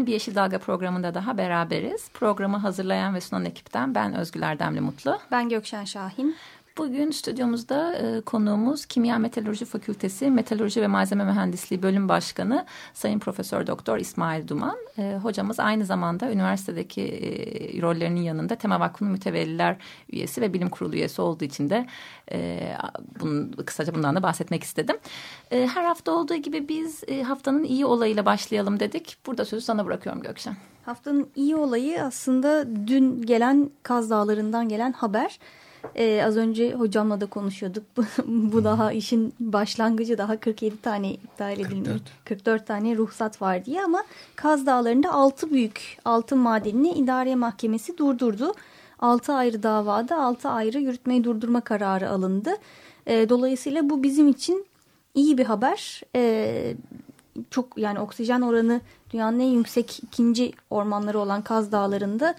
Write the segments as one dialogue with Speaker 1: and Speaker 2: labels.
Speaker 1: Yeni bir Yeşil Dalga programında daha beraberiz. Programı hazırlayan ve sunan ekipten ben Özgül Erdemli Mutlu.
Speaker 2: Ben Gökşen Şahin.
Speaker 1: Bugün stüdyomuzda e, konuğumuz Kimya Metalurji Fakültesi Metalurji ve Malzeme Mühendisliği Bölüm Başkanı Sayın Profesör Doktor İsmail Duman. E, hocamız aynı zamanda üniversitedeki e, rollerinin yanında Tema Vakfı'nın mütevelliler üyesi ve bilim kurulu üyesi olduğu için de e, bunun, kısaca bundan da bahsetmek istedim. E, her hafta olduğu gibi biz e, haftanın iyi olayıyla başlayalım dedik. Burada sözü sana bırakıyorum Gökşen.
Speaker 2: Haftanın iyi olayı aslında dün gelen Kaz Dağları'ndan gelen haber. Ee, az önce hocamla da konuşuyorduk. Bu daha işin başlangıcı daha 47 tane iptal edilmiş. 44. 44 tane ruhsat var diye ama Kaz Dağları'nda 6 büyük altın madenini idare mahkemesi durdurdu. 6 ayrı davada 6 ayrı yürütmeyi durdurma kararı alındı. Ee, dolayısıyla bu bizim için iyi bir haber. Ee, çok yani oksijen oranı dünyanın en yüksek ikinci ormanları olan Kaz Dağları'nda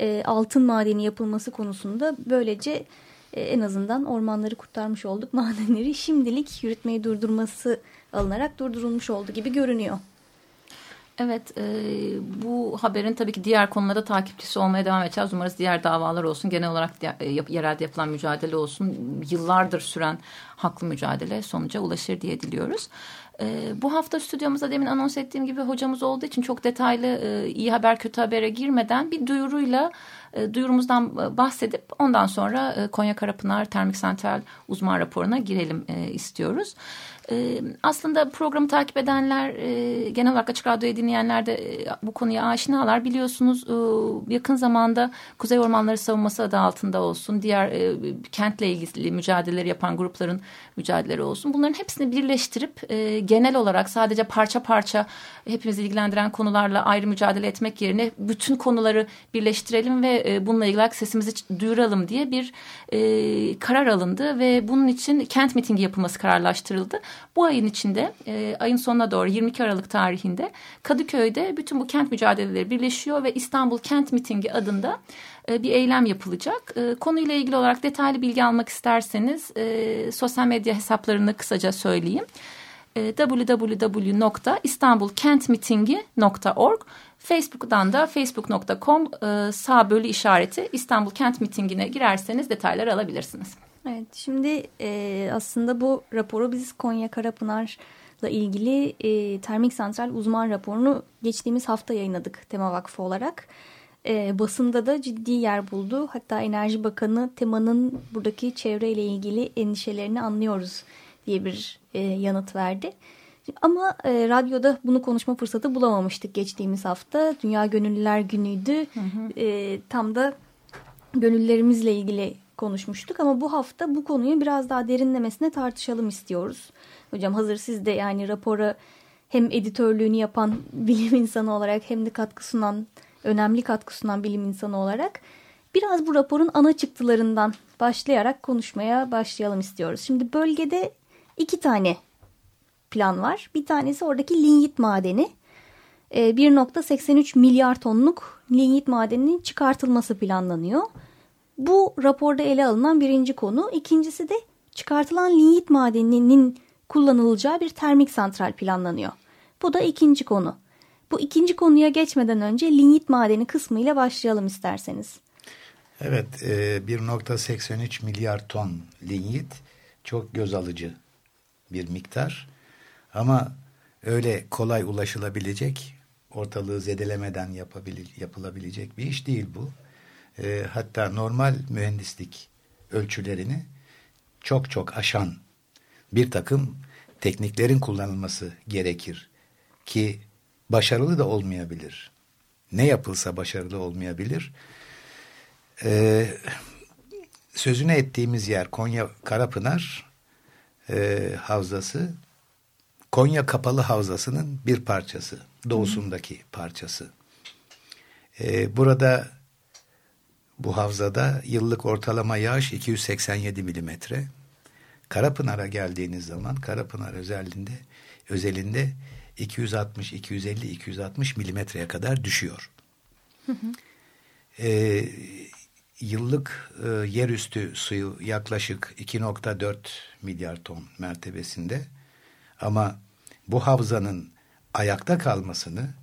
Speaker 2: e, altın madeni yapılması konusunda böylece e, en azından ormanları kurtarmış olduk. Madenleri şimdilik yürütmeyi durdurması alınarak durdurulmuş oldu gibi görünüyor.
Speaker 1: Evet e, bu haberin tabii ki diğer konularda takipçisi olmaya devam edeceğiz. Umarız diğer davalar olsun genel olarak e, yap, yerelde yapılan mücadele olsun yıllardır süren haklı mücadele sonuca ulaşır diye diliyoruz. E, bu hafta stüdyomuzda demin anons ettiğim gibi hocamız olduğu için çok detaylı e, iyi haber kötü habere girmeden bir duyuruyla duyurumuzdan bahsedip ondan sonra e, Konya Karapınar Termik Santral uzman raporuna girelim e, istiyoruz. Aslında programı takip edenler, e, genel olarak Açık Radyo'yu dinleyenler de e, bu konuya aşinalar. Biliyorsunuz e, yakın zamanda Kuzey Ormanları Savunması adı altında olsun, diğer e, kentle ilgili mücadeleleri yapan grupların mücadeleleri olsun. Bunların hepsini birleştirip e, genel olarak sadece parça parça hepimizi ilgilendiren konularla ayrı mücadele etmek yerine bütün konuları birleştirelim ve e, bununla ilgili sesimizi duyuralım diye bir e, karar alındı ve bunun için kent mitingi yapılması kararlaştırıldı. Bu ayın içinde e, ayın sonuna doğru 22 Aralık tarihinde Kadıköy'de bütün bu kent mücadeleleri birleşiyor ve İstanbul Kent Mitingi adında e, bir eylem yapılacak. E, konuyla ilgili olarak detaylı bilgi almak isterseniz e, sosyal medya hesaplarını kısaca söyleyeyim. Www.istanbulkentmitingi.org Facebook'tan da facebook.com e, sağ bölü işareti İstanbul Kent Mitingi'ne girerseniz detayları alabilirsiniz.
Speaker 2: Evet şimdi e, aslında bu raporu biz Konya Karapınar'la ilgili e, termik santral uzman raporunu geçtiğimiz hafta yayınladık Tema Vakfı olarak. E, basında da ciddi yer buldu. Hatta Enerji Bakanı temanın buradaki çevreyle ilgili endişelerini anlıyoruz diye bir e, yanıt verdi. Ama e, radyoda bunu konuşma fırsatı bulamamıştık geçtiğimiz hafta. Dünya Gönüllüler Günü'ydü. Hı hı. E, tam da gönüllerimizle ilgili konuşmuştuk ama bu hafta bu konuyu biraz daha derinlemesine tartışalım istiyoruz. Hocam hazır siz de yani rapora hem editörlüğünü yapan bilim insanı olarak hem de katkı sunan, önemli katkı sunan bilim insanı olarak biraz bu raporun ana çıktılarından başlayarak konuşmaya başlayalım istiyoruz. Şimdi bölgede iki tane plan var. Bir tanesi oradaki linyit madeni. 1.83 ee, milyar tonluk linyit madeninin çıkartılması planlanıyor. Bu raporda ele alınan birinci konu. İkincisi de çıkartılan linyit madeninin kullanılacağı bir termik santral planlanıyor. Bu da ikinci konu. Bu ikinci konuya geçmeden önce linyit madeni kısmıyla başlayalım isterseniz.
Speaker 3: Evet 1.83 e, milyar ton linyit çok göz alıcı bir miktar. Ama öyle kolay ulaşılabilecek, ortalığı zedelemeden yapılabilecek bir iş değil bu e, hatta normal mühendislik ölçülerini çok çok aşan bir takım tekniklerin kullanılması gerekir ki başarılı da olmayabilir. Ne yapılsa başarılı olmayabilir. Ee, sözüne ettiğimiz yer Konya Karapınar e, Havzası Konya Kapalı Havzası'nın bir parçası. Doğusundaki parçası. E, burada bu havzada yıllık ortalama yağış 287 milimetre. Karapınar'a geldiğiniz zaman Karapınar özelinde özelinde 260, 250, 260 milimetreye kadar düşüyor. Hı hı. Ee, yıllık e, yerüstü suyu yaklaşık 2.4 milyar ton mertebesinde ama bu havzanın ayakta kalmasını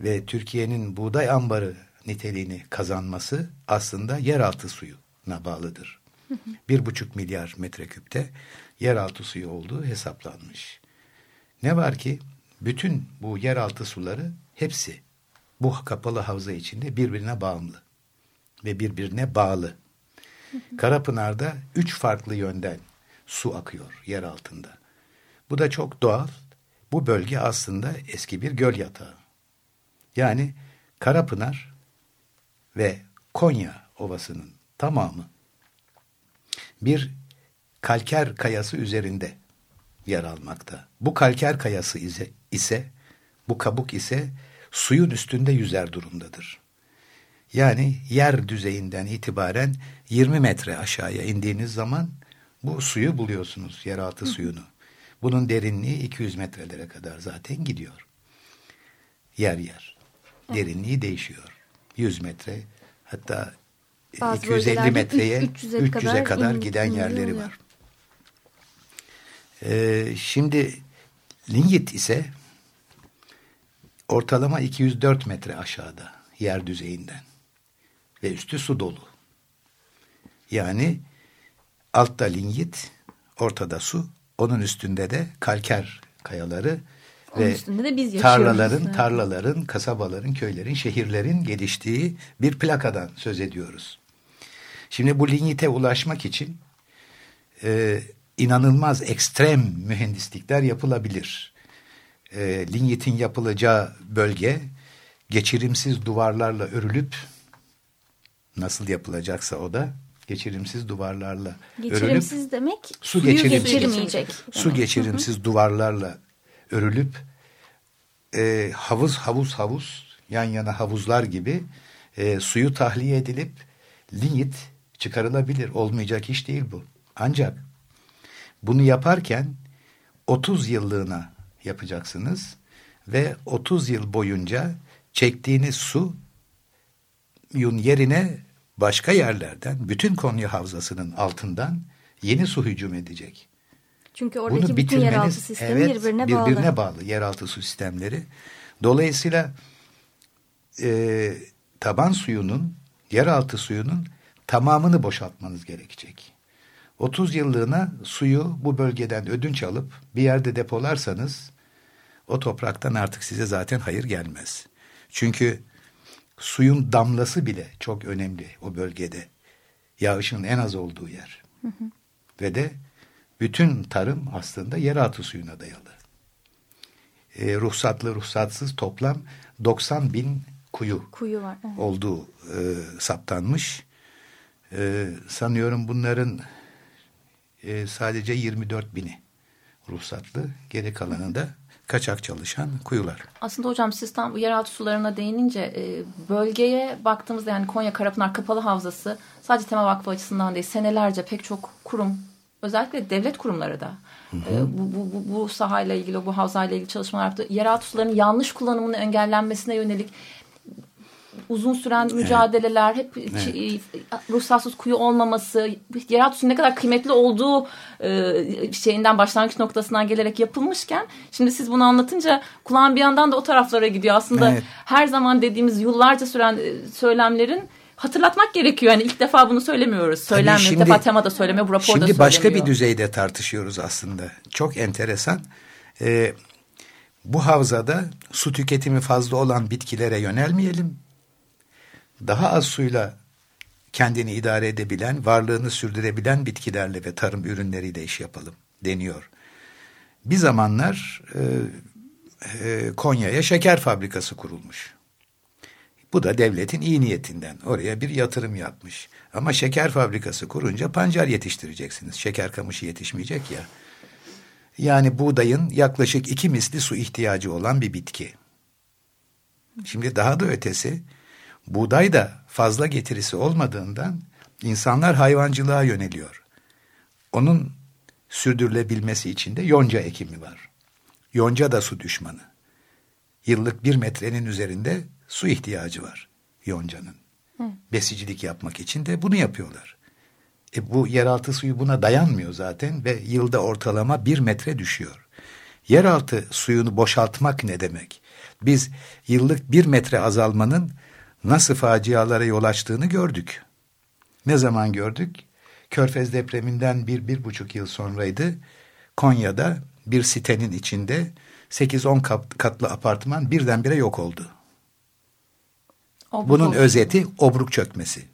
Speaker 3: ve Türkiye'nin buğday ambarı niteliğini kazanması aslında yeraltı suyuna bağlıdır. Bir buçuk milyar metreküpte yeraltı suyu olduğu hesaplanmış. Ne var ki bütün bu yeraltı suları hepsi bu kapalı havza içinde birbirine bağımlı ve birbirine bağlı. Karapınar'da üç farklı yönden su akıyor yer altında. Bu da çok doğal. Bu bölge aslında eski bir göl yatağı. Yani Karapınar ve Konya Ovası'nın tamamı bir kalker kayası üzerinde yer almakta. Bu kalker kayası ise, ise bu kabuk ise suyun üstünde yüzer durumdadır. Yani yer düzeyinden itibaren 20 metre aşağıya indiğiniz zaman bu suyu buluyorsunuz, yeraltı suyunu. Bunun derinliği 200 metrelere kadar zaten gidiyor. Yer yer. Derinliği değişiyor. 100 metre hatta Bazı 250 metreye 300'e 300 kadar, kadar giden yerleri var. Ee, şimdi Lingit ise ortalama 204 metre aşağıda yer düzeyinden ve üstü su dolu. Yani altta Lingit, ortada su, onun üstünde de kalker kayaları onun ve de biz tarlaların, yani. tarlaların, kasabaların, köylerin, şehirlerin geliştiği bir plakadan söz ediyoruz. Şimdi bu lignite ulaşmak için e, inanılmaz ekstrem mühendislikler yapılabilir. E, lignitin yapılacağı bölge geçirimsiz duvarlarla örülüp nasıl yapılacaksa o da geçirimsiz duvarlarla
Speaker 2: geçirimsiz
Speaker 3: örülüp
Speaker 2: demek
Speaker 3: su geçirimsiz, geçirmeyecek. Su geçirimsiz Hı -hı. duvarlarla örülüp e, havuz havuz havuz yan yana havuzlar gibi e, suyu tahliye edilip lignit çıkarılabilir. Olmayacak iş değil bu. Ancak bunu yaparken 30 yıllığına yapacaksınız ve 30 yıl boyunca çektiğiniz su yun yerine başka yerlerden bütün Konya Havzası'nın altından yeni su hücum edecek.
Speaker 2: Çünkü oradaki Bunu bütün yeraltı sistemi evet, birbirine,
Speaker 3: bağlı. Birbirine bağlı yeraltı su sistemleri. Dolayısıyla e, taban suyunun, yeraltı suyunun tamamını boşaltmanız gerekecek. 30 yıllığına suyu bu bölgeden ödünç alıp bir yerde depolarsanız o topraktan artık size zaten hayır gelmez. Çünkü suyun damlası bile çok önemli o bölgede. Yağışın en az olduğu yer. Hı hı. Ve de bütün tarım aslında yeraltı suyuna dayalı. E, ruhsatlı ruhsatsız toplam 90 bin kuyu,
Speaker 2: kuyu var, evet.
Speaker 3: olduğu e, saptanmış. E, sanıyorum bunların e, sadece 24 bini ruhsatlı. Geri kalanı da kaçak çalışan kuyular.
Speaker 1: Aslında hocam siz tam yeraltı sularına değinince e, bölgeye baktığımızda yani Konya Karapınar Kapalı Havzası sadece Tema Vakfı açısından değil senelerce pek çok kurum özellikle devlet kurumları da hı hı. E, bu, bu, bu, bu sahayla ilgili bu havzayla ilgili çalışmalar yaptı. Yeraltı sularının yanlış kullanımının engellenmesine yönelik uzun süren mücadeleler, hep evet. ruhsatsız kuyu olmaması, yeraltı ne kadar kıymetli olduğu e, şeyinden başlangıç noktasından gelerek yapılmışken şimdi siz bunu anlatınca kulağım bir yandan da o taraflara gidiyor. Aslında evet. her zaman dediğimiz yıllarca süren e, söylemlerin hatırlatmak gerekiyor. Yani ilk defa bunu söylemiyoruz. Söylenmiyor. Şimdi, ilk defa temada söylemiyor. Bu raporda
Speaker 3: Şimdi
Speaker 1: söylemiyor.
Speaker 3: başka bir düzeyde tartışıyoruz aslında. Çok enteresan. Ee, bu havzada su tüketimi fazla olan bitkilere yönelmeyelim daha az suyla kendini idare edebilen, varlığını sürdürebilen bitkilerle ve tarım ürünleriyle iş yapalım deniyor. Bir zamanlar e, e, Konya'ya şeker fabrikası kurulmuş. Bu da devletin iyi niyetinden. Oraya bir yatırım yapmış. Ama şeker fabrikası kurunca pancar yetiştireceksiniz. Şeker kamışı yetişmeyecek ya. Yani buğdayın yaklaşık iki misli su ihtiyacı olan bir bitki. Şimdi daha da ötesi buğday da fazla getirisi olmadığından insanlar hayvancılığa yöneliyor. Onun sürdürülebilmesi için de yonca ekimi var. Yonca da su düşmanı. Yıllık bir metrenin üzerinde su ihtiyacı var yoncanın. Hı. Besicilik yapmak için de bunu yapıyorlar. E bu yeraltı suyu buna dayanmıyor zaten ve yılda ortalama bir metre düşüyor. Yeraltı suyunu boşaltmak ne demek? Biz yıllık bir metre azalmanın nasıl facialara yol açtığını gördük. Ne zaman gördük? Körfez depreminden bir, bir buçuk yıl sonraydı. Konya'da bir sitenin içinde 8-10 katlı apartman birdenbire yok oldu. Obruk Bunun özeti obruk çökmesi.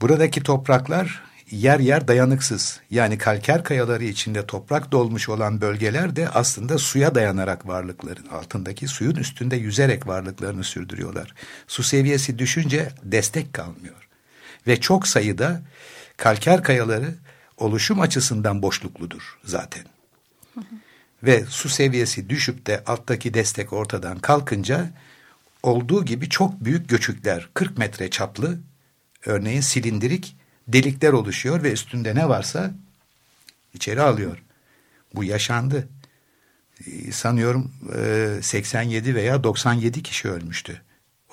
Speaker 3: Buradaki topraklar yer yer dayanıksız. Yani kalker kayaları içinde toprak dolmuş olan bölgeler de aslında suya dayanarak varlıkların altındaki suyun üstünde yüzerek varlıklarını sürdürüyorlar. Su seviyesi düşünce destek kalmıyor. Ve çok sayıda kalker kayaları oluşum açısından boşlukludur zaten. Ve su seviyesi düşüp de alttaki destek ortadan kalkınca olduğu gibi çok büyük göçükler 40 metre çaplı örneğin silindirik delikler oluşuyor ve üstünde ne varsa içeri alıyor. Bu yaşandı. Ee, sanıyorum 87 e, veya 97 kişi ölmüştü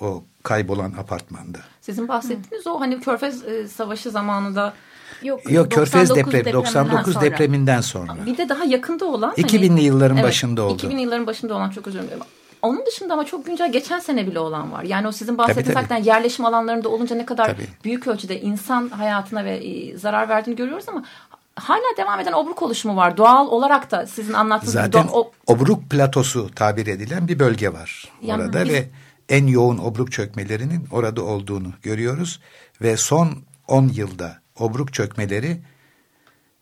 Speaker 3: o kaybolan apartmanda.
Speaker 1: Sizin bahsettiğiniz Hı. o hani Körfez e, Savaşı zamanında
Speaker 3: Yok, Yok Körfez depremi 99 sonra. depreminden sonra.
Speaker 1: Bir de daha yakında olan
Speaker 3: 2000'li hani, yılların evet, başında oldu.
Speaker 1: 2000'li yılların başında olan çok özür dilerim. Onun dışında ama çok güncel geçen sene bile olan var. Yani o sizin bahsettiğiniz hakikaten yerleşim alanlarında olunca ne kadar tabii. büyük ölçüde insan hayatına ve e, zarar verdiğini görüyoruz ama hala devam eden obruk oluşumu var. Doğal olarak da sizin anlattığınız
Speaker 3: Zaten gibi, obruk platosu tabir edilen bir bölge var yani orada biz, ve en yoğun obruk çökmelerinin orada olduğunu görüyoruz ve son 10 yılda obruk çökmeleri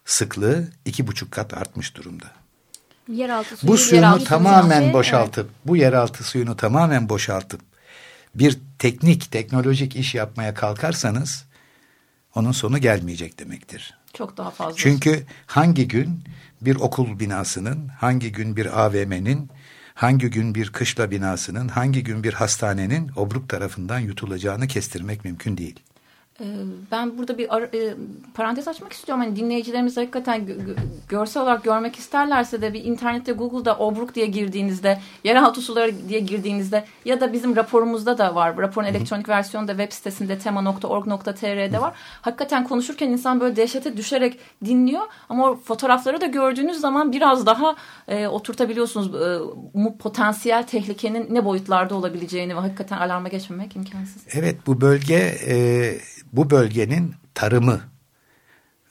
Speaker 3: sıklığı iki buçuk kat artmış durumda.
Speaker 2: Yeraltı suyu,
Speaker 3: bu suyunu yeraltı tamamen şey, boşaltıp, evet. bu yeraltı suyunu tamamen boşaltıp bir teknik, teknolojik iş yapmaya kalkarsanız onun sonu gelmeyecek demektir.
Speaker 1: Çok daha fazla.
Speaker 3: Çünkü hangi gün bir okul binasının, hangi gün bir AVM'nin, hangi gün bir kışla binasının, hangi gün bir hastanenin obruk tarafından yutulacağını kestirmek mümkün değil.
Speaker 1: Ee, ben burada bir ara, e, parantez açmak istiyorum. Hani dinleyicilerimiz hakikaten görsel olarak görmek isterlerse de bir internette Google'da Obruk diye girdiğinizde, yeraltı suları diye girdiğinizde ya da bizim raporumuzda da var. Raporun elektronik versiyonu da web sitesinde tema.org.tr'de var. Hakikaten konuşurken insan böyle dehşete düşerek dinliyor ama o fotoğrafları da gördüğünüz zaman biraz daha e, oturtabiliyorsunuz e, potansiyel tehlikenin ne boyutlarda olabileceğini ve hakikaten alarma geçmemek imkansız.
Speaker 3: Evet bu bölge e, bu bölgenin tarımı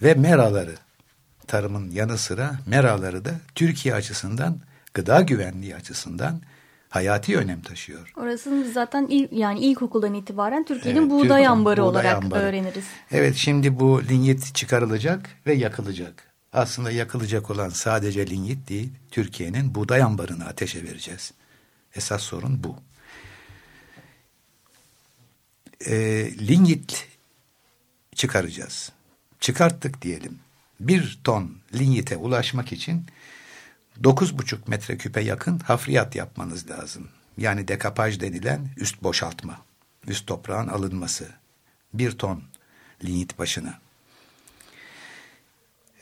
Speaker 3: ve meraları, tarımın yanı sıra meraları da Türkiye açısından, gıda güvenliği açısından hayati önem taşıyor.
Speaker 2: Orasını zaten il, yani ilkokuldan itibaren Türkiye'nin evet, buğday ambarı buğday olarak ambarı. öğreniriz.
Speaker 3: Evet şimdi bu linyit çıkarılacak ve yakılacak. Aslında yakılacak olan sadece linyit değil, Türkiye'nin buğday ambarını ateşe vereceğiz. Esas sorun bu. E, linyit çıkaracağız. Çıkarttık diyelim. Bir ton linyite ulaşmak için 9,5 metreküpe yakın hafriyat yapmanız lazım. Yani dekapaj denilen üst boşaltma, üst toprağın alınması. Bir ton linyit başına.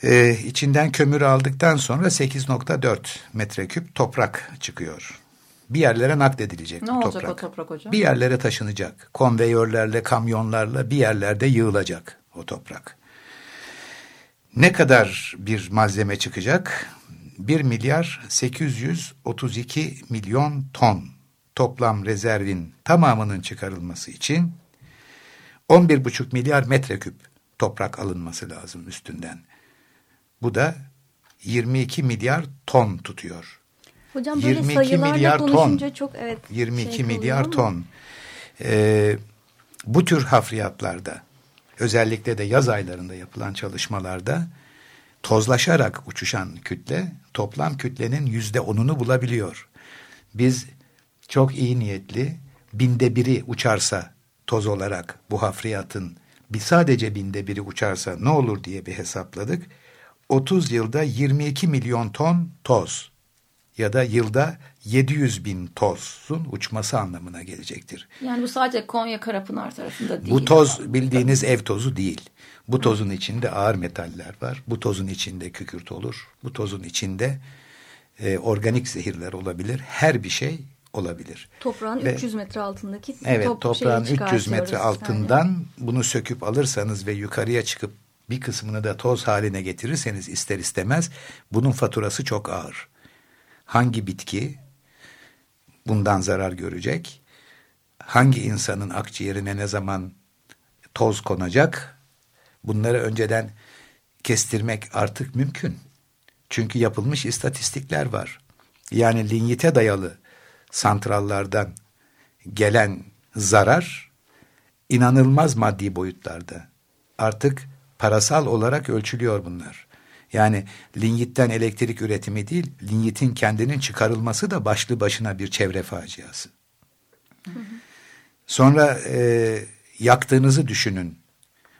Speaker 3: Ee, içinden kömür aldıktan sonra 8.4 metreküp toprak çıkıyor. Bir yerlere nakledilecek
Speaker 1: ne
Speaker 3: bu
Speaker 1: toprak. olacak o toprak hocam?
Speaker 3: Bir yerlere taşınacak. Konveyörlerle, kamyonlarla bir yerlerde yığılacak o toprak. Ne kadar bir malzeme çıkacak? 1 milyar 832 milyon ton toplam rezervin tamamının çıkarılması için 11,5 milyar metreküp toprak alınması lazım üstünden. Bu da 22 milyar ton tutuyor.
Speaker 2: Hocam böyle 22 milyar ton, çok evet
Speaker 3: 22 şey milyar ton. Ee, bu tür hafriyatlarda özellikle de yaz aylarında yapılan çalışmalarda tozlaşarak uçuşan kütle toplam kütlenin yüzde onunu bulabiliyor. Biz çok iyi niyetli binde biri uçarsa toz olarak bu hafriyatın bir sadece binde biri uçarsa ne olur diye bir hesapladık. 30 yılda 22 milyon ton toz ya da yılda 700 bin tozun uçması anlamına gelecektir.
Speaker 1: Yani bu sadece Konya Karapınar tarafında değil.
Speaker 3: Bu toz bildiğiniz ev tozu değil. Bu tozun içinde ağır metaller var. Bu tozun içinde kükürt olur. Bu tozun içinde e, organik zehirler olabilir. Her bir şey olabilir.
Speaker 2: Toprağın
Speaker 3: Ve,
Speaker 2: 300 metre altındaki
Speaker 3: Evet
Speaker 2: top
Speaker 3: toprağın 300 metre
Speaker 2: yani.
Speaker 3: altından bunu söküp alırsanız ve yukarıya çıkıp bir kısmını da toz haline getirirseniz ister istemez bunun faturası çok ağır. Hangi bitki bundan zarar görecek? Hangi insanın akciğerine ne zaman toz konacak? Bunları önceden kestirmek artık mümkün. Çünkü yapılmış istatistikler var. Yani linyite dayalı santrallardan gelen zarar inanılmaz maddi boyutlarda. Artık parasal olarak ölçülüyor bunlar. Yani linyitten elektrik üretimi değil, linyitin kendinin çıkarılması da başlı başına bir çevre faciası. Sonra e, yaktığınızı düşünün.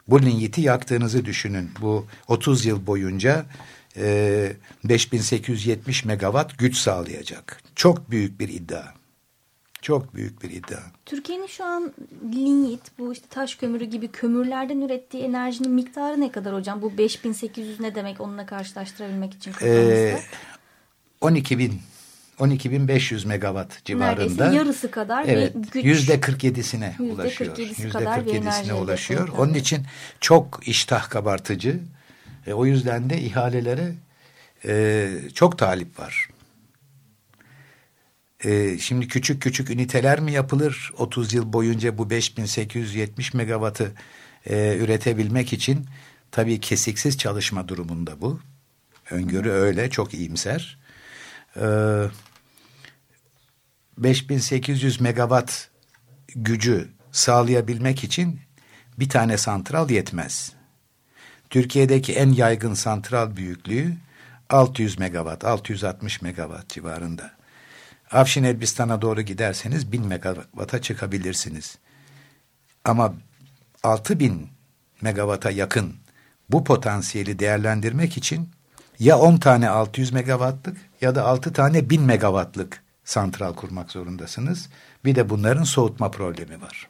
Speaker 3: Bu linyiti yaktığınızı düşünün. Bu 30 yıl boyunca e, 5870 megawatt güç sağlayacak. Çok büyük bir iddia. Çok büyük bir iddia.
Speaker 2: Türkiye'nin şu an linyit, bu işte taş kömürü gibi kömürlerden ürettiği enerjinin miktarı ne kadar hocam? Bu 5800 ne demek onunla karşılaştırabilmek için?
Speaker 3: Ee, 12 bin 12.500 megawatt civarında.
Speaker 2: Neredeyse yarısı kadar
Speaker 3: evet,
Speaker 2: bir güç.
Speaker 3: Yüzde 47'sine
Speaker 2: Yüzde
Speaker 3: ulaşıyor.
Speaker 2: 47'si
Speaker 3: Yüzde
Speaker 2: kadar bir enerji
Speaker 3: 47'sine
Speaker 2: elde
Speaker 3: ulaşıyor.
Speaker 2: ediyor.
Speaker 3: Onun için çok iştah kabartıcı. E, o yüzden de ihalelere e, çok talip var. E, şimdi küçük küçük üniteler mi yapılır? 30 yıl boyunca bu 5870 megawattı e, üretebilmek için tabii kesiksiz çalışma durumunda bu. Öngörü öyle çok iyimser. E, 5800 megawatt gücü sağlayabilmek için bir tane santral yetmez. Türkiye'deki en yaygın santral büyüklüğü 600 megawatt, 660 megawatt civarında. Afşin Elbistan'a doğru giderseniz 1000 megawatt'a çıkabilirsiniz. Ama 6000 megawatt'a yakın bu potansiyeli değerlendirmek için ya 10 tane 600 megawattlık ya da 6 tane 1000 megawattlık santral kurmak zorundasınız. Bir de bunların soğutma problemi var.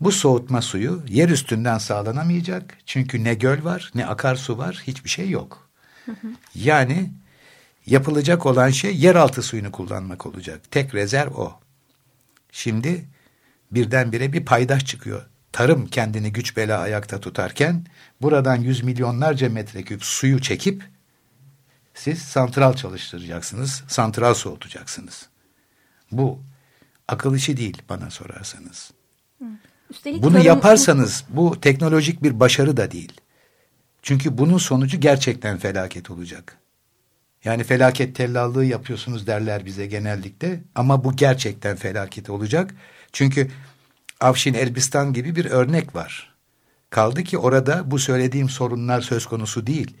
Speaker 3: Bu soğutma suyu yer üstünden sağlanamayacak. Çünkü ne göl var ne akarsu var hiçbir şey yok. Yani yapılacak olan şey yeraltı suyunu kullanmak olacak. Tek rezerv o. Şimdi birdenbire bir paydaş çıkıyor. Tarım kendini güç bela ayakta tutarken buradan yüz milyonlarca metreküp suyu çekip siz santral çalıştıracaksınız, santral soğutacaksınız. Bu akıl işi değil bana sorarsanız.
Speaker 2: Üstelik
Speaker 3: Bunu
Speaker 2: tarım-
Speaker 3: yaparsanız bu teknolojik bir başarı da değil. Çünkü bunun sonucu gerçekten felaket olacak. Yani felaket tellallığı yapıyorsunuz derler bize genellikle ama bu gerçekten felaket olacak. Çünkü Afşin Elbistan gibi bir örnek var. Kaldı ki orada bu söylediğim sorunlar söz konusu değil.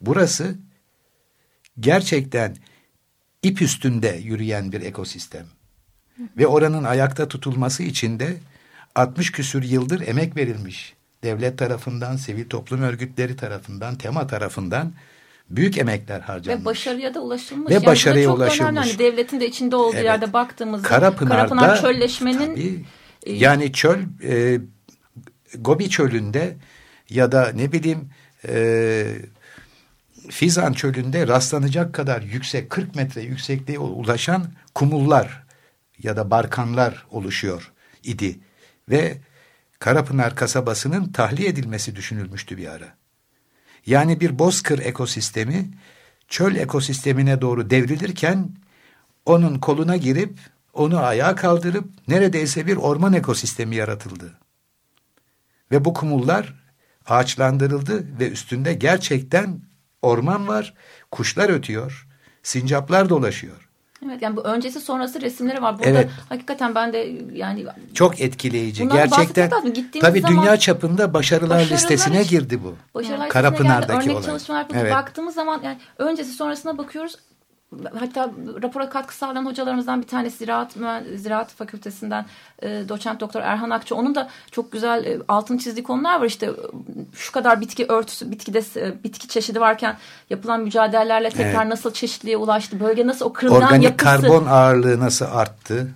Speaker 3: Burası gerçekten ip üstünde yürüyen bir ekosistem. Ve oranın ayakta tutulması için de 60 küsür yıldır emek verilmiş. Devlet tarafından, sivil toplum örgütleri tarafından, tema tarafından büyük emekler harcanmış.
Speaker 1: Ve başarıya da ulaşılmış.
Speaker 3: Ve
Speaker 1: Yani
Speaker 3: başarıya
Speaker 1: çok
Speaker 3: ulaşılmış.
Speaker 1: Önemli. Hani devletin de içinde olduğu
Speaker 3: Evet.
Speaker 1: yerde baktığımızda
Speaker 3: Karapınar'da
Speaker 1: Karapınar çölleşmenin
Speaker 3: tabii,
Speaker 1: e,
Speaker 3: yani çöl e, Gobi çölünde ya da ne bileyim e, Fizan çölünde rastlanacak kadar yüksek 40 metre yüksekliğe ulaşan kumullar ya da barkanlar oluşuyor idi ve Karapınar kasabasının tahliye edilmesi düşünülmüştü bir ara. Yani bir bozkır ekosistemi çöl ekosistemine doğru devrilirken onun koluna girip onu ayağa kaldırıp neredeyse bir orman ekosistemi yaratıldı. Ve bu kumullar ağaçlandırıldı ve üstünde gerçekten orman var, kuşlar ötüyor, sincaplar dolaşıyor.
Speaker 1: Evet yani bu öncesi sonrası resimleri var. Burada
Speaker 3: Evet.
Speaker 1: hakikaten ben de yani
Speaker 3: Çok etkileyici. Gerçekten tabii
Speaker 1: zaman
Speaker 3: dünya çapında başarılar,
Speaker 1: başarılar
Speaker 3: listesine girdi bu.
Speaker 1: başarılar
Speaker 3: Karapınar'daki
Speaker 1: örnek
Speaker 3: olay.
Speaker 1: çalışmalar.
Speaker 3: Evet.
Speaker 1: Baktığımız zaman yani öncesi sonrasına bakıyoruz. Hatta rapora katkı sağlayan hocalarımızdan bir tanesi Ziraat, Ziraat Fakültesinden e, doçent doktor Erhan Akçı. Onun da çok güzel e, altın çizdiği konular var. İşte şu kadar bitki örtüsü, bitkide e, bitki çeşidi varken yapılan mücadelelerle tekrar evet. nasıl çeşitliğe ulaştı? Bölge nasıl o kırılgan
Speaker 3: Organik
Speaker 1: yapısı.
Speaker 3: karbon ağırlığı nasıl arttı?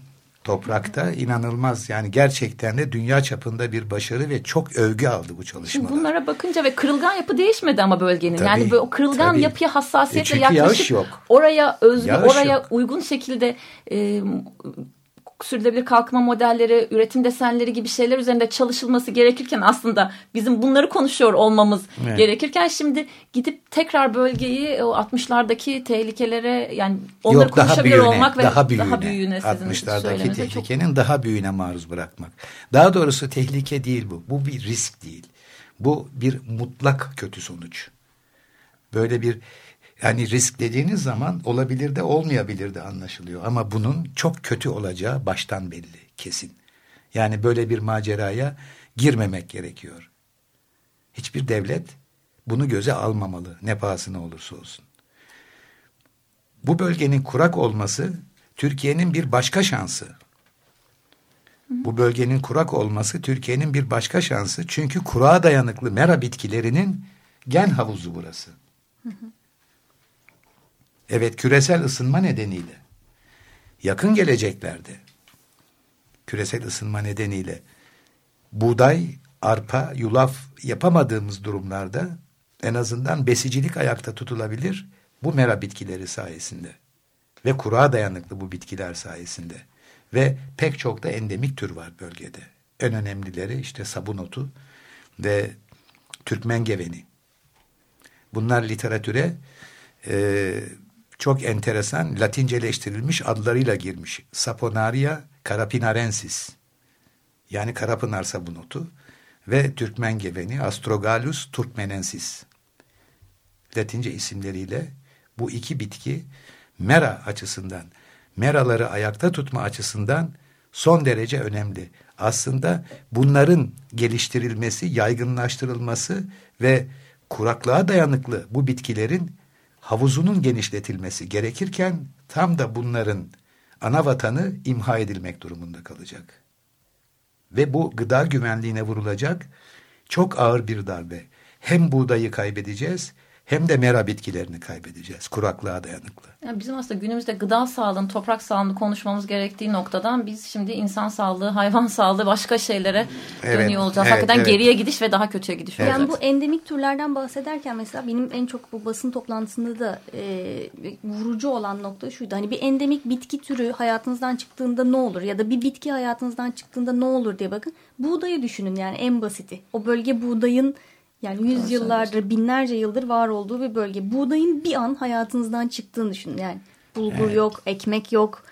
Speaker 3: Toprakta inanılmaz yani gerçekten de dünya çapında bir başarı ve çok övgü aldı bu çalışmalar.
Speaker 1: Şimdi bunlara bakınca ve kırılgan yapı değişmedi ama bölgenin. Tabii, yani o kırılgan tabii. yapıya hassasiyetle e yaklaşıp yok. oraya özgü, yağış oraya yok. uygun şekilde e, sürdürülebilir kalkınma modelleri, üretim desenleri gibi şeyler üzerinde çalışılması gerekirken aslında bizim bunları konuşuyor olmamız evet. gerekirken şimdi gidip tekrar bölgeyi o 60'lardaki tehlikelere yani onları Yok, konuşabilir büyüğüne, olmak ve daha büyüğüne, daha büyüğüne
Speaker 3: 60'lardaki tehlikenin çok... daha büyüğüne maruz bırakmak. Daha doğrusu tehlike değil bu. Bu bir risk değil. Bu bir mutlak kötü sonuç. Böyle bir yani risk dediğiniz zaman olabilir de olmayabilir de anlaşılıyor. Ama bunun çok kötü olacağı baştan belli, kesin. Yani böyle bir maceraya girmemek gerekiyor. Hiçbir devlet bunu göze almamalı ne pahasına olursa olsun. Bu bölgenin kurak olması Türkiye'nin bir başka şansı. Bu bölgenin kurak olması Türkiye'nin bir başka şansı. Çünkü kurağa dayanıklı mera bitkilerinin gen havuzu burası. Hı hı. Evet küresel ısınma nedeniyle. Yakın geleceklerde küresel ısınma nedeniyle. Buğday, arpa, yulaf yapamadığımız durumlarda en azından besicilik ayakta tutulabilir bu mera bitkileri sayesinde. Ve kurağa dayanıklı bu bitkiler sayesinde. Ve pek çok da endemik tür var bölgede. En önemlileri işte sabun otu ve Türkmen geveni. Bunlar literatüre e, çok enteresan latinceleştirilmiş adlarıyla girmiş. Saponaria carapinarensis yani Karapınar sabunotu ve Türkmen geveni Astrogalus turkmenensis. Latince isimleriyle bu iki bitki mera açısından, meraları ayakta tutma açısından son derece önemli. Aslında bunların geliştirilmesi, yaygınlaştırılması ve kuraklığa dayanıklı bu bitkilerin havuzunun genişletilmesi gerekirken tam da bunların ana vatanı imha edilmek durumunda kalacak. Ve bu gıda güvenliğine vurulacak çok ağır bir darbe. Hem buğdayı kaybedeceğiz hem de mera bitkilerini kaybedeceğiz. Kuraklığa dayanıklı.
Speaker 1: Yani bizim aslında günümüzde gıda sağlığını, toprak sağlığını konuşmamız gerektiği noktadan biz şimdi insan sağlığı, hayvan sağlığı başka şeylere evet, dönüyor olacağız. Evet, Hakikaten evet. geriye gidiş ve daha kötüye gidiş
Speaker 2: olacak. Yani bu endemik türlerden bahsederken mesela benim en çok bu basın toplantısında da e, vurucu olan nokta şuydu. Hani bir endemik bitki türü hayatınızdan çıktığında ne olur? Ya da bir bitki hayatınızdan çıktığında ne olur diye bakın. Buğdayı düşünün yani en basiti. O bölge buğdayın yani yüz yıllardır, binlerce yıldır var olduğu bir bölge. Buğdayın bir an hayatınızdan çıktığını düşünün. Yani bulgur evet. yok, ekmek yok.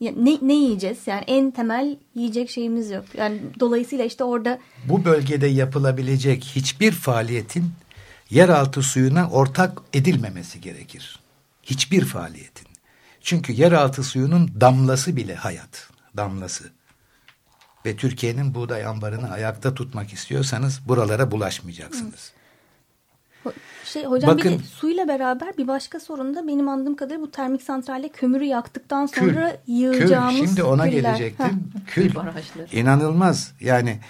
Speaker 2: ne, ne yiyeceğiz? Yani en temel yiyecek şeyimiz yok. Yani dolayısıyla işte orada...
Speaker 3: Bu bölgede yapılabilecek hiçbir faaliyetin yeraltı suyuna ortak edilmemesi gerekir. Hiçbir faaliyetin. Çünkü yeraltı suyunun damlası bile hayat. Damlası ve Türkiye'nin buğday ambarını ayakta tutmak istiyorsanız buralara bulaşmayacaksınız.
Speaker 2: Şey, hocam Bakın, bir de suyla beraber bir başka sorun da benim anladığım kadarıyla bu termik santralle kömürü yaktıktan sonra kül, yığacağımız
Speaker 3: kül. Şimdi ona küller. gelecektim. Kül inanılmaz yani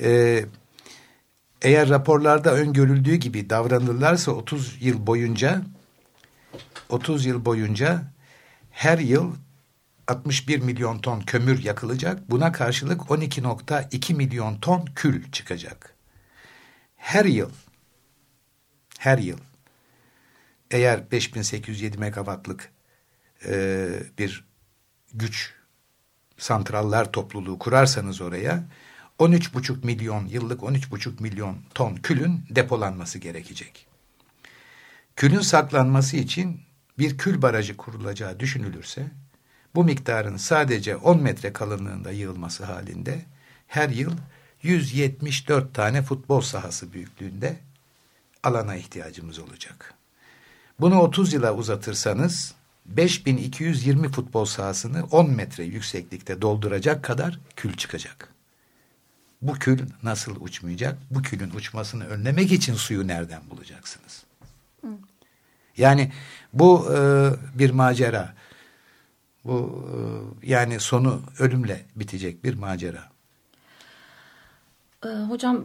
Speaker 3: e, eğer raporlarda öngörüldüğü gibi davranırlarsa 30 yıl boyunca 30 yıl boyunca her yıl 61 milyon ton kömür yakılacak. Buna karşılık 12.2 milyon ton kül çıkacak. Her yıl her yıl eğer 5807 megawattlık e, bir güç santrallar topluluğu kurarsanız oraya 13,5 milyon yıllık 13,5 milyon ton külün depolanması gerekecek. Külün saklanması için bir kül barajı kurulacağı düşünülürse bu miktarın sadece 10 metre kalınlığında yığılması halinde her yıl 174 tane futbol sahası büyüklüğünde alana ihtiyacımız olacak. Bunu 30 yıla uzatırsanız 5220 futbol sahasını 10 metre yükseklikte dolduracak kadar kül çıkacak. Bu kül nasıl uçmayacak? Bu külün uçmasını önlemek için suyu nereden bulacaksınız? Yani bu e, bir macera. Bu e, yani sonu ölümle bitecek bir macera.
Speaker 1: Ee, hocam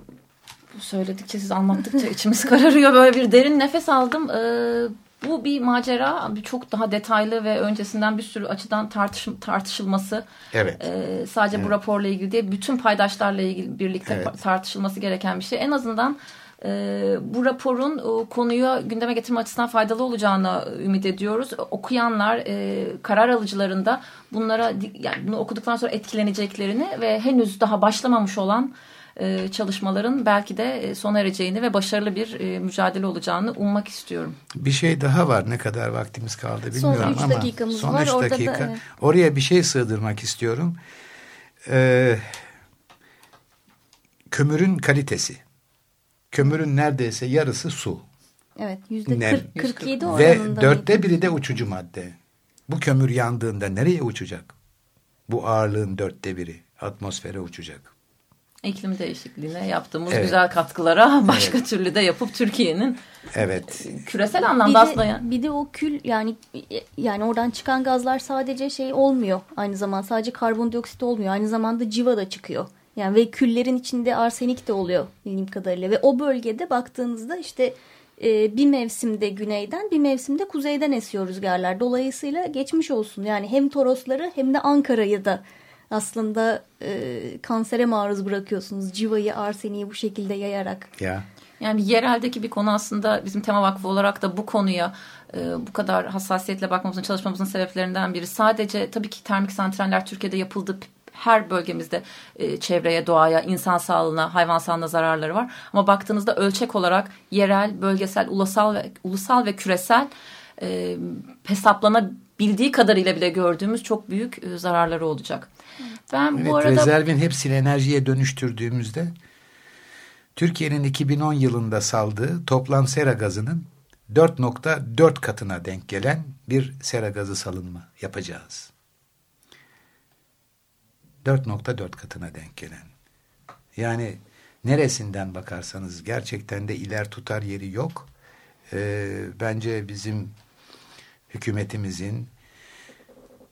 Speaker 1: söyledikçe siz anlattıkça içimiz kararıyor. Böyle bir derin nefes aldım. Ee, bu bir macera çok daha detaylı ve öncesinden bir sürü açıdan tartış, tartışılması.
Speaker 3: Evet.
Speaker 1: E, sadece evet. bu raporla ilgili değil bütün paydaşlarla ilgili birlikte evet. tartışılması gereken bir şey. En azından e, bu raporun o, konuyu gündeme getirme açısından faydalı olacağını ümit ediyoruz. Okuyanlar, e, karar alıcılarında bunlara yani bunu okuduktan sonra etkileneceklerini ve henüz daha başlamamış olan e, çalışmaların belki de e, sona ereceğini ve başarılı bir e, mücadele olacağını ummak istiyorum.
Speaker 3: Bir şey daha var. Ne kadar vaktimiz kaldı bilmiyorum
Speaker 2: son üç
Speaker 3: ama
Speaker 2: dakikamız
Speaker 3: son
Speaker 2: var.
Speaker 3: üç
Speaker 2: Orada
Speaker 3: dakika.
Speaker 2: da, evet.
Speaker 3: Oraya bir şey sığdırmak istiyorum. Ee, kömürün kalitesi. Kömürün neredeyse yarısı su.
Speaker 2: Evet yüzde
Speaker 3: Ne-
Speaker 2: 40, 47
Speaker 3: Ve
Speaker 2: oranında.
Speaker 3: dörtte biri de uçucu madde. Bu kömür yandığında nereye uçacak? Bu ağırlığın dörtte biri atmosfere uçacak.
Speaker 1: İklim değişikliğine yaptığımız
Speaker 3: Evet.
Speaker 1: güzel katkılara başka türlü de yapıp Türkiye'nin
Speaker 3: Evet.
Speaker 1: küresel
Speaker 2: bir
Speaker 1: anlamda
Speaker 2: de,
Speaker 1: aslında yani.
Speaker 2: bir de o kül yani yani oradan çıkan gazlar sadece şey olmuyor. Aynı zamanda sadece karbondioksit olmuyor. Aynı zamanda civa da çıkıyor. Yani ve küllerin içinde arsenik de oluyor bildiğim kadarıyla. Ve o bölgede baktığınızda işte e, bir mevsimde güneyden bir mevsimde kuzeyden esiyor rüzgarlar. Dolayısıyla geçmiş olsun. Yani hem Torosları hem de Ankara'yı da aslında e, kansere maruz bırakıyorsunuz. Civayı, arseniği bu şekilde yayarak.
Speaker 3: Ya.
Speaker 1: Yani yereldeki bir konu aslında bizim tema vakfı olarak da bu konuya e, bu kadar hassasiyetle bakmamızın çalışmamızın sebeplerinden biri. Sadece tabii ki termik santraller Türkiye'de yapıldı her bölgemizde e, çevreye, doğaya, insan sağlığına, hayvan sağlığına zararları var. Ama baktığınızda ölçek olarak yerel, bölgesel, ulusal ve ulusal ve küresel e, hesaplanabildiği kadarıyla bile gördüğümüz çok büyük e, zararları olacak. Ben
Speaker 3: Evet,
Speaker 1: bu arada
Speaker 3: rezervin hepsini enerjiye dönüştürdüğümüzde Türkiye'nin 2010 yılında saldığı toplam sera gazının 4.4 katına denk gelen bir sera gazı salınma yapacağız. 4.4 katına denk gelen. Yani neresinden bakarsanız gerçekten de iler tutar yeri yok. Ee, bence bizim hükümetimizin,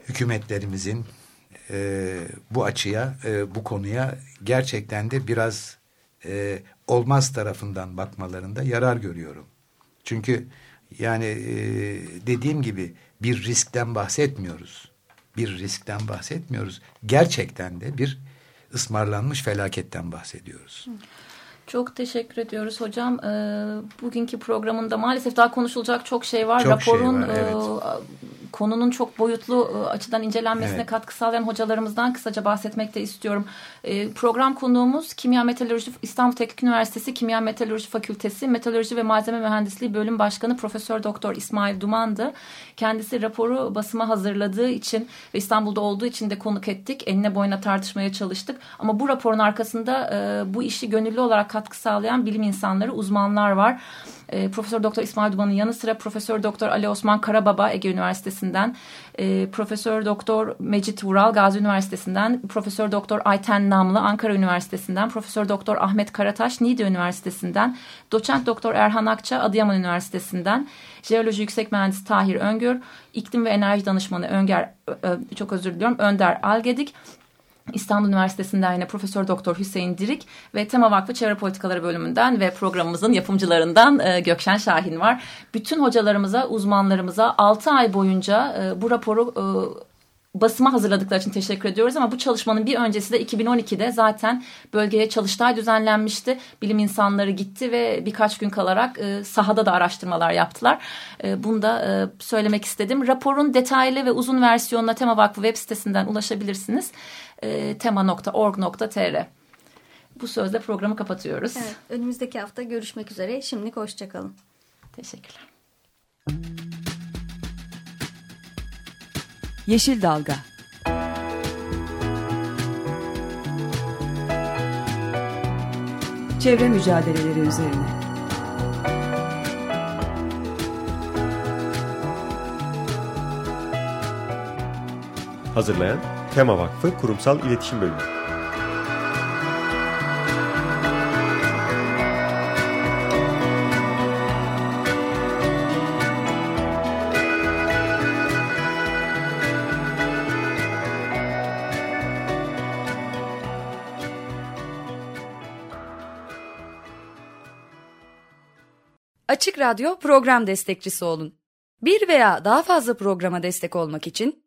Speaker 3: hükümetlerimizin e, bu açıya, e, bu konuya gerçekten de biraz e, olmaz tarafından bakmalarında yarar görüyorum. Çünkü yani e, dediğim gibi bir riskten bahsetmiyoruz. Bir riskten bahsetmiyoruz. Gerçekten de bir ısmarlanmış felaketten bahsediyoruz.
Speaker 1: Çok teşekkür ediyoruz hocam. Ee, bugünkü programında maalesef daha konuşulacak çok şey var.
Speaker 3: Çok şey
Speaker 1: Raporun
Speaker 3: var, evet.
Speaker 1: e, konunun çok boyutlu e, açıdan incelenmesine
Speaker 3: Evet.
Speaker 1: katkı sağlayan hocalarımızdan kısaca bahsetmek de istiyorum. E, program konuğumuz Kimya Metalurji İstanbul Teknik Üniversitesi Kimya Metalurji Fakültesi Metalurji ve Malzeme Mühendisliği Bölüm Başkanı Profesör Doktor İsmail Duman'dı. Kendisi raporu basıma hazırladığı için ve İstanbul'da olduğu için de konuk ettik. Eline boyuna tartışmaya çalıştık. Ama bu raporun arkasında e, bu işi gönüllü olarak katkı sağlayan bilim insanları, uzmanlar var. E, Profesör Doktor İsmail Duman'ın yanı sıra Profesör Doktor Ali Osman Karababa Ege Üniversitesi'nden, e, Profesör Doktor Mecit Vural Gazi Üniversitesi'nden, Profesör Doktor Ayten Namlı Ankara Üniversitesi'nden, Profesör Doktor Ahmet Karataş Niğde Üniversitesi'nden, Doçent Doktor Erhan Akça Adıyaman Üniversitesi'nden, Jeoloji Yüksek Mühendisi Tahir Öngör, İklim ve Enerji Danışmanı Önger, çok özür diliyorum, Önder Algedik, İstanbul Üniversitesi'nden yine Profesör Doktor Hüseyin Dirik ve Tema Vakfı Çevre Politikaları bölümünden ve programımızın yapımcılarından e, Gökşen Şahin var. Bütün hocalarımıza, uzmanlarımıza 6 ay boyunca e, bu raporu e, basıma hazırladıkları için teşekkür ediyoruz ama bu çalışmanın bir öncesi de 2012'de zaten bölgeye çalıştay düzenlenmişti. Bilim insanları gitti ve birkaç gün kalarak e, sahada da araştırmalar yaptılar. Bunu da söylemek istedim. Raporun detaylı ve uzun versiyonuna Tema Vakfı web sitesinden ulaşabilirsiniz. E, tema.org.tr Bu sözle programı kapatıyoruz.
Speaker 2: Evet, önümüzdeki hafta görüşmek üzere. Şimdilik hoşçakalın.
Speaker 1: Teşekkürler.
Speaker 4: Yeşil Dalga Çevre mücadeleleri üzerine
Speaker 5: Hazırlayan Tema Vakfı Kurumsal İletişim Bölümü.
Speaker 6: Açık Radyo program destekçisi olun. Bir veya daha fazla programa destek olmak için